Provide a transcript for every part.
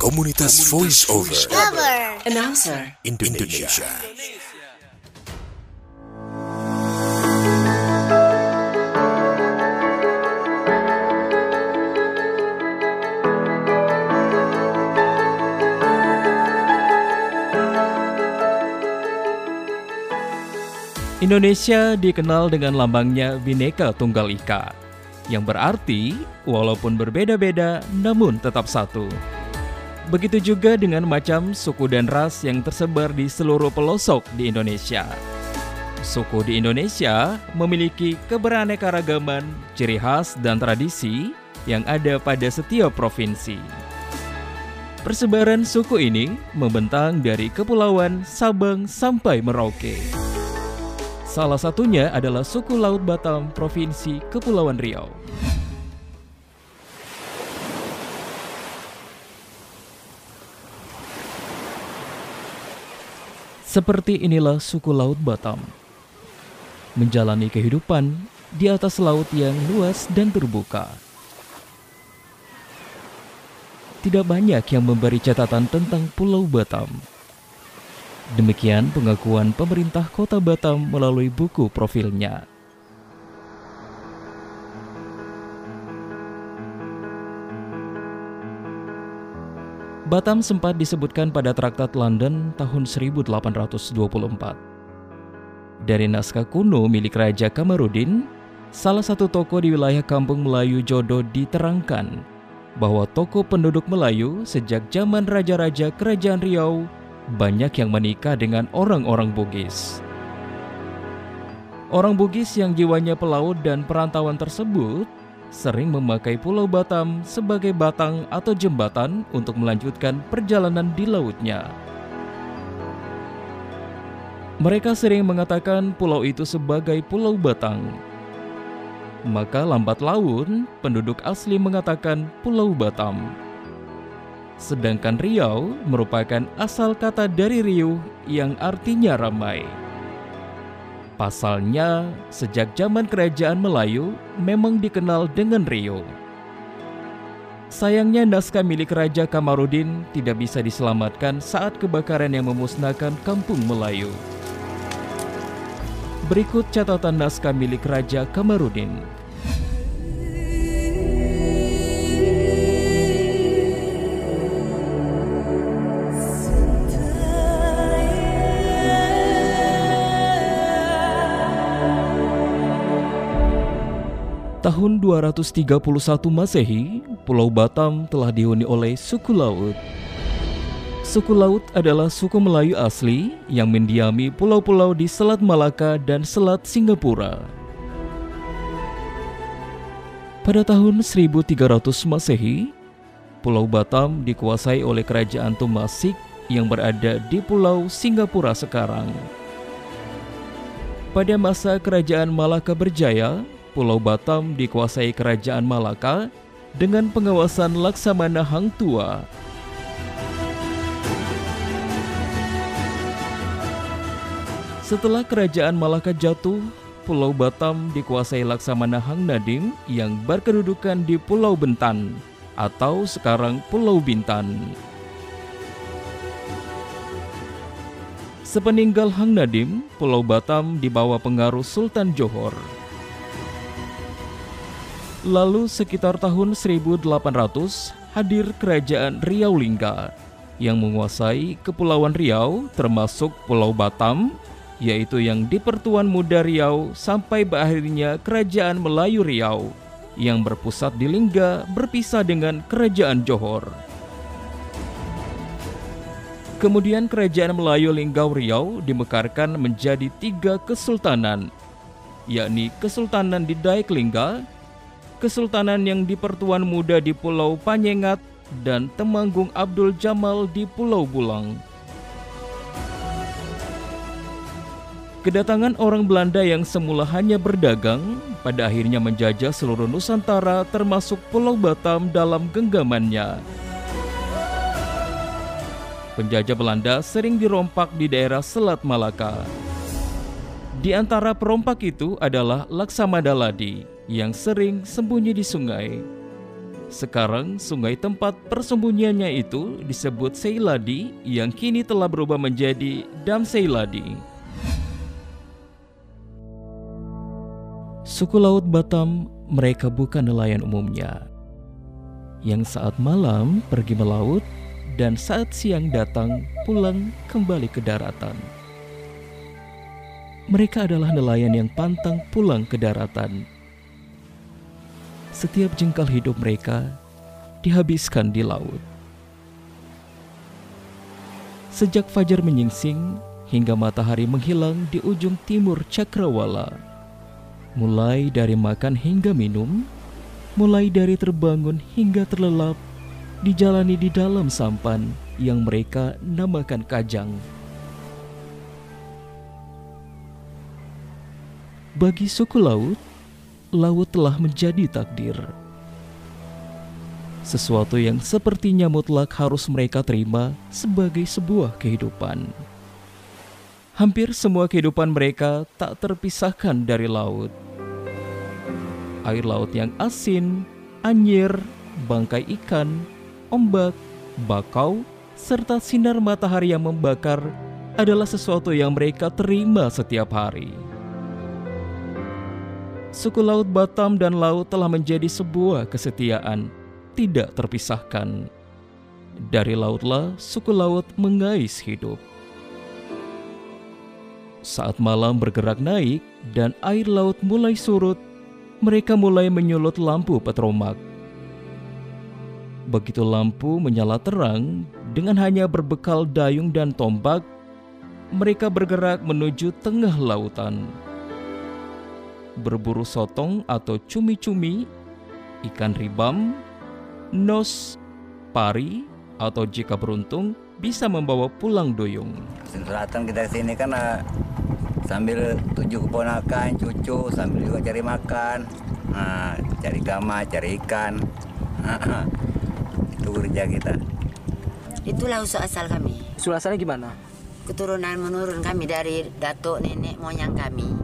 Komunitas Voice Over. Announcer. Indonesia. Indonesia dikenal dengan lambangnya Bhinneka Tunggal Ika, yang berarti walaupun berbeda-beda namun tetap satu. Begitu juga dengan macam suku dan ras yang tersebar di seluruh pelosok di Indonesia. Suku di Indonesia memiliki keberaneka-ragaman, ciri khas, dan tradisi yang ada pada setiap provinsi. Persebaran suku ini membentang dari kepulauan Sabang sampai Merauke. Salah satunya adalah suku Laut Batam, Provinsi Kepulauan Riau. Seperti inilah suku Laut Batam. Menjalani kehidupan di atas laut yang luas dan terbuka. Tidak banyak yang memberi catatan tentang Pulau Batam. Demikian pengakuan pemerintah kota Batam melalui buku profilnya. Batam sempat disebutkan pada Traktat London tahun 1824. Dari naskah kuno milik Raja Kamarudin, salah satu toko di wilayah Kampung Melayu Jodo diterangkan bahwa toko penduduk Melayu sejak zaman raja-raja kerajaan Riau banyak yang menikah dengan orang-orang Bugis. Orang Bugis yang jiwanya pelaut dan perantauan tersebut sering memakai Pulau Batam sebagai batang atau jembatan untuk melanjutkan perjalanan di lautnya. Mereka sering mengatakan pulau itu sebagai Pulau Batang. Maka lambat laun, penduduk asli mengatakan Pulau Batam. Sedangkan Riau merupakan asal kata dari riuh yang artinya ramai. Pasalnya, sejak zaman kerajaan Melayu memang dikenal dengan Rio. Sayangnya naskah milik Raja Kamarudin tidak bisa diselamatkan saat kebakaran yang memusnahkan kampung Melayu. Berikut catatan naskah milik Raja Kamarudin. Tahun 231 Masehi, Pulau Batam telah dihuni oleh suku laut. Suku laut adalah suku Melayu asli yang mendiami pulau-pulau di Selat Malaka dan Selat Singapura. Pada tahun 1300 Masehi, Pulau Batam dikuasai oleh Kerajaan Tumasik yang berada di Pulau Singapura sekarang. Pada masa Kerajaan Malaka berjaya, Pulau Batam dikuasai Kerajaan Malaka dengan pengawasan Laksamana Hang Tua. Setelah Kerajaan Malaka jatuh, Pulau Batam dikuasai Laksamana Hang Nadim yang berkedudukan di Pulau Bentan atau sekarang Pulau Bintan. Sepeninggal Hang Nadim, Pulau Batam dibawa pengaruh Sultan Johor. Lalu sekitar tahun 1800 hadir kerajaan Riau Lingga yang menguasai Kepulauan Riau termasuk Pulau Batam yaitu yang di Pertuan Muda Riau sampai berakhirnya Kerajaan Melayu Riau yang berpusat di Lingga berpisah dengan Kerajaan Johor. Kemudian Kerajaan Melayu Linggau Riau dimekarkan menjadi tiga kesultanan, yakni Kesultanan di Daik Lingga, Kesultanan yang di Pertuan Muda di Pulau Panyengat, dan Temanggung Abdul Jamal di Pulau Bulang. Kedatangan orang Belanda yang semula hanya berdagang, pada akhirnya menjajah seluruh Nusantara termasuk Pulau Batam dalam genggamannya. Penjajah Belanda sering dirompak di daerah Selat Malaka. Di antara perompak itu adalah Laksamana Ladi yang sering sembunyi di sungai. Sekarang sungai tempat persembunyiannya itu disebut Seiladi yang kini telah berubah menjadi Dam Seiladi. Suku Laut Batam mereka bukan nelayan umumnya. Yang saat malam pergi melaut dan saat siang datang pulang kembali ke daratan. Mereka adalah nelayan yang pantang pulang ke daratan setiap jengkal hidup mereka dihabiskan di laut. Sejak fajar menyingsing hingga matahari menghilang di ujung timur cakrawala, mulai dari makan hingga minum, mulai dari terbangun hingga terlelap, dijalani di dalam sampan yang mereka namakan kajang. Bagi suku laut, laut telah menjadi takdir. Sesuatu yang sepertinya mutlak harus mereka terima sebagai sebuah kehidupan. Hampir semua kehidupan mereka tak terpisahkan dari laut. Air laut yang asin, anyir, bangkai ikan, ombak, bakau, serta sinar matahari yang membakar adalah sesuatu yang mereka terima setiap hari suku Laut Batam dan Laut telah menjadi sebuah kesetiaan, tidak terpisahkan. Dari lautlah suku laut mengais hidup. Saat malam bergerak naik dan air laut mulai surut, mereka mulai menyulut lampu petromak. Begitu lampu menyala terang, dengan hanya berbekal dayung dan tombak, mereka bergerak menuju tengah lautan berburu sotong atau cumi-cumi, ikan ribam, nos, pari, atau jika beruntung bisa membawa pulang duyung. Selatan kita sini kan uh, sambil tujuh keponakan, cucu, sambil juga cari makan, nah, cari gama, cari ikan. Itu kerja kita. Itulah usaha asal kami. Usul asalnya gimana? Keturunan menurun kami dari datuk nenek moyang kami.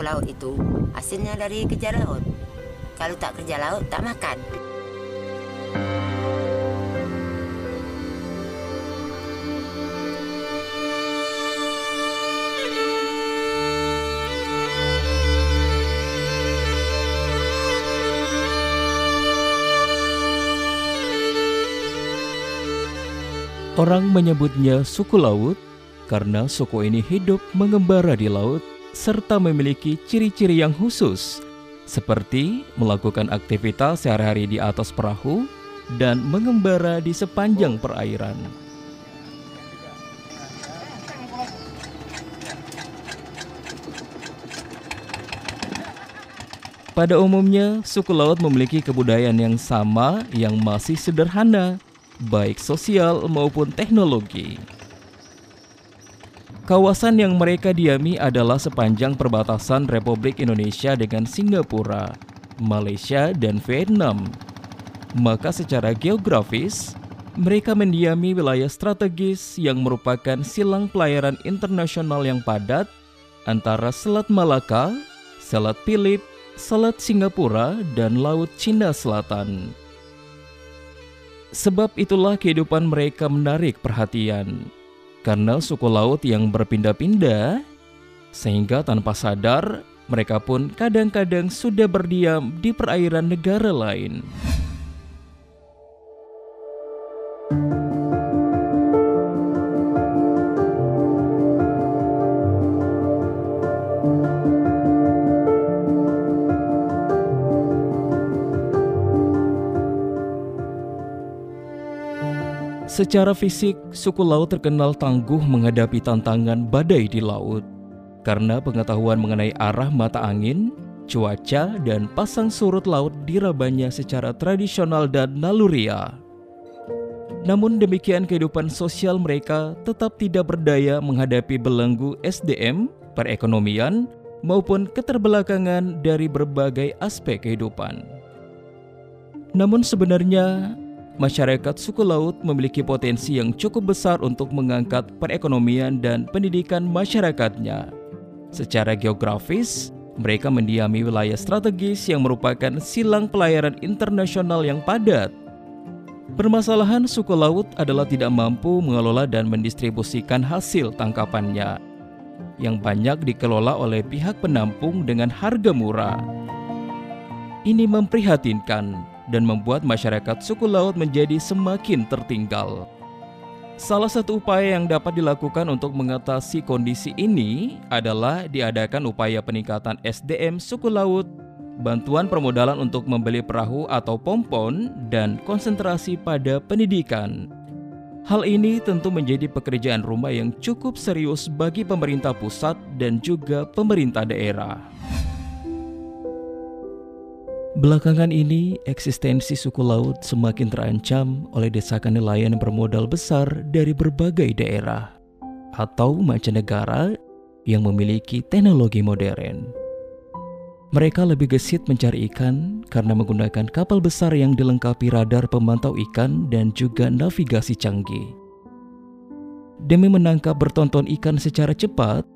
Suku laut itu hasilnya dari kerja laut. Kalau tak kerja laut, tak makan. Orang menyebutnya suku laut karena suku ini hidup mengembara di laut serta memiliki ciri-ciri yang khusus, seperti melakukan aktivitas sehari-hari di atas perahu dan mengembara di sepanjang perairan. Pada umumnya, suku laut memiliki kebudayaan yang sama yang masih sederhana, baik sosial maupun teknologi. Kawasan yang mereka diami adalah sepanjang perbatasan Republik Indonesia dengan Singapura, Malaysia, dan Vietnam. Maka secara geografis, mereka mendiami wilayah strategis yang merupakan silang pelayaran internasional yang padat antara Selat Malaka, Selat Philip, Selat Singapura, dan Laut Cina Selatan. Sebab itulah kehidupan mereka menarik perhatian karena suku laut yang berpindah-pindah, sehingga tanpa sadar mereka pun kadang-kadang sudah berdiam di perairan negara lain. Secara fisik, suku laut terkenal tangguh menghadapi tantangan badai di laut karena pengetahuan mengenai arah mata angin, cuaca, dan pasang surut laut dirabanya secara tradisional dan naluria. Namun demikian kehidupan sosial mereka tetap tidak berdaya menghadapi belenggu SDM, perekonomian, maupun keterbelakangan dari berbagai aspek kehidupan. Namun sebenarnya masyarakat suku laut memiliki potensi yang cukup besar untuk mengangkat perekonomian dan pendidikan masyarakatnya. Secara geografis, mereka mendiami wilayah strategis yang merupakan silang pelayaran internasional yang padat. Permasalahan suku laut adalah tidak mampu mengelola dan mendistribusikan hasil tangkapannya, yang banyak dikelola oleh pihak penampung dengan harga murah. Ini memprihatinkan dan membuat masyarakat suku laut menjadi semakin tertinggal. Salah satu upaya yang dapat dilakukan untuk mengatasi kondisi ini adalah diadakan upaya peningkatan SDM suku laut, bantuan permodalan untuk membeli perahu atau pompon, dan konsentrasi pada pendidikan. Hal ini tentu menjadi pekerjaan rumah yang cukup serius bagi pemerintah pusat dan juga pemerintah daerah. Belakangan ini, eksistensi suku laut semakin terancam oleh desakan nelayan bermodal besar dari berbagai daerah atau mancanegara yang memiliki teknologi modern. Mereka lebih gesit mencari ikan karena menggunakan kapal besar yang dilengkapi radar pemantau ikan dan juga navigasi canggih. Demi menangkap bertonton ikan secara cepat,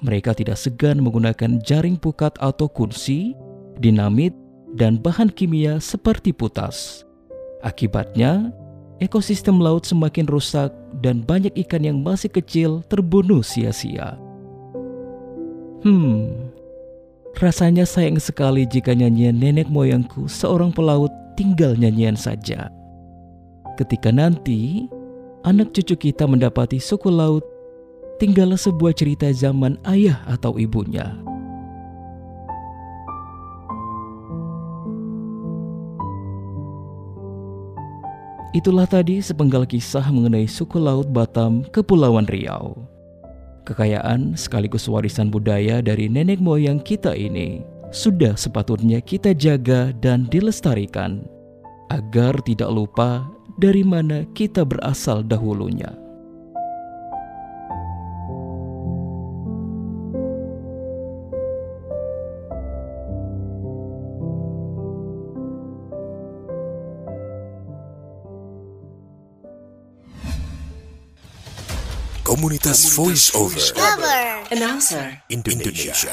mereka tidak segan menggunakan jaring pukat atau kunci, dinamit, dan bahan kimia seperti putas. Akibatnya, ekosistem laut semakin rusak dan banyak ikan yang masih kecil terbunuh sia-sia. Hmm, rasanya sayang sekali jika nyanyian nenek moyangku seorang pelaut tinggal nyanyian saja. Ketika nanti anak cucu kita mendapati suku laut, tinggallah sebuah cerita zaman ayah atau ibunya. Itulah tadi sepenggal kisah mengenai suku laut Batam, Kepulauan Riau. Kekayaan sekaligus warisan budaya dari nenek moyang kita ini sudah sepatutnya kita jaga dan dilestarikan agar tidak lupa dari mana kita berasal dahulunya. Komunitas Voice Over Announcer. Indonesia.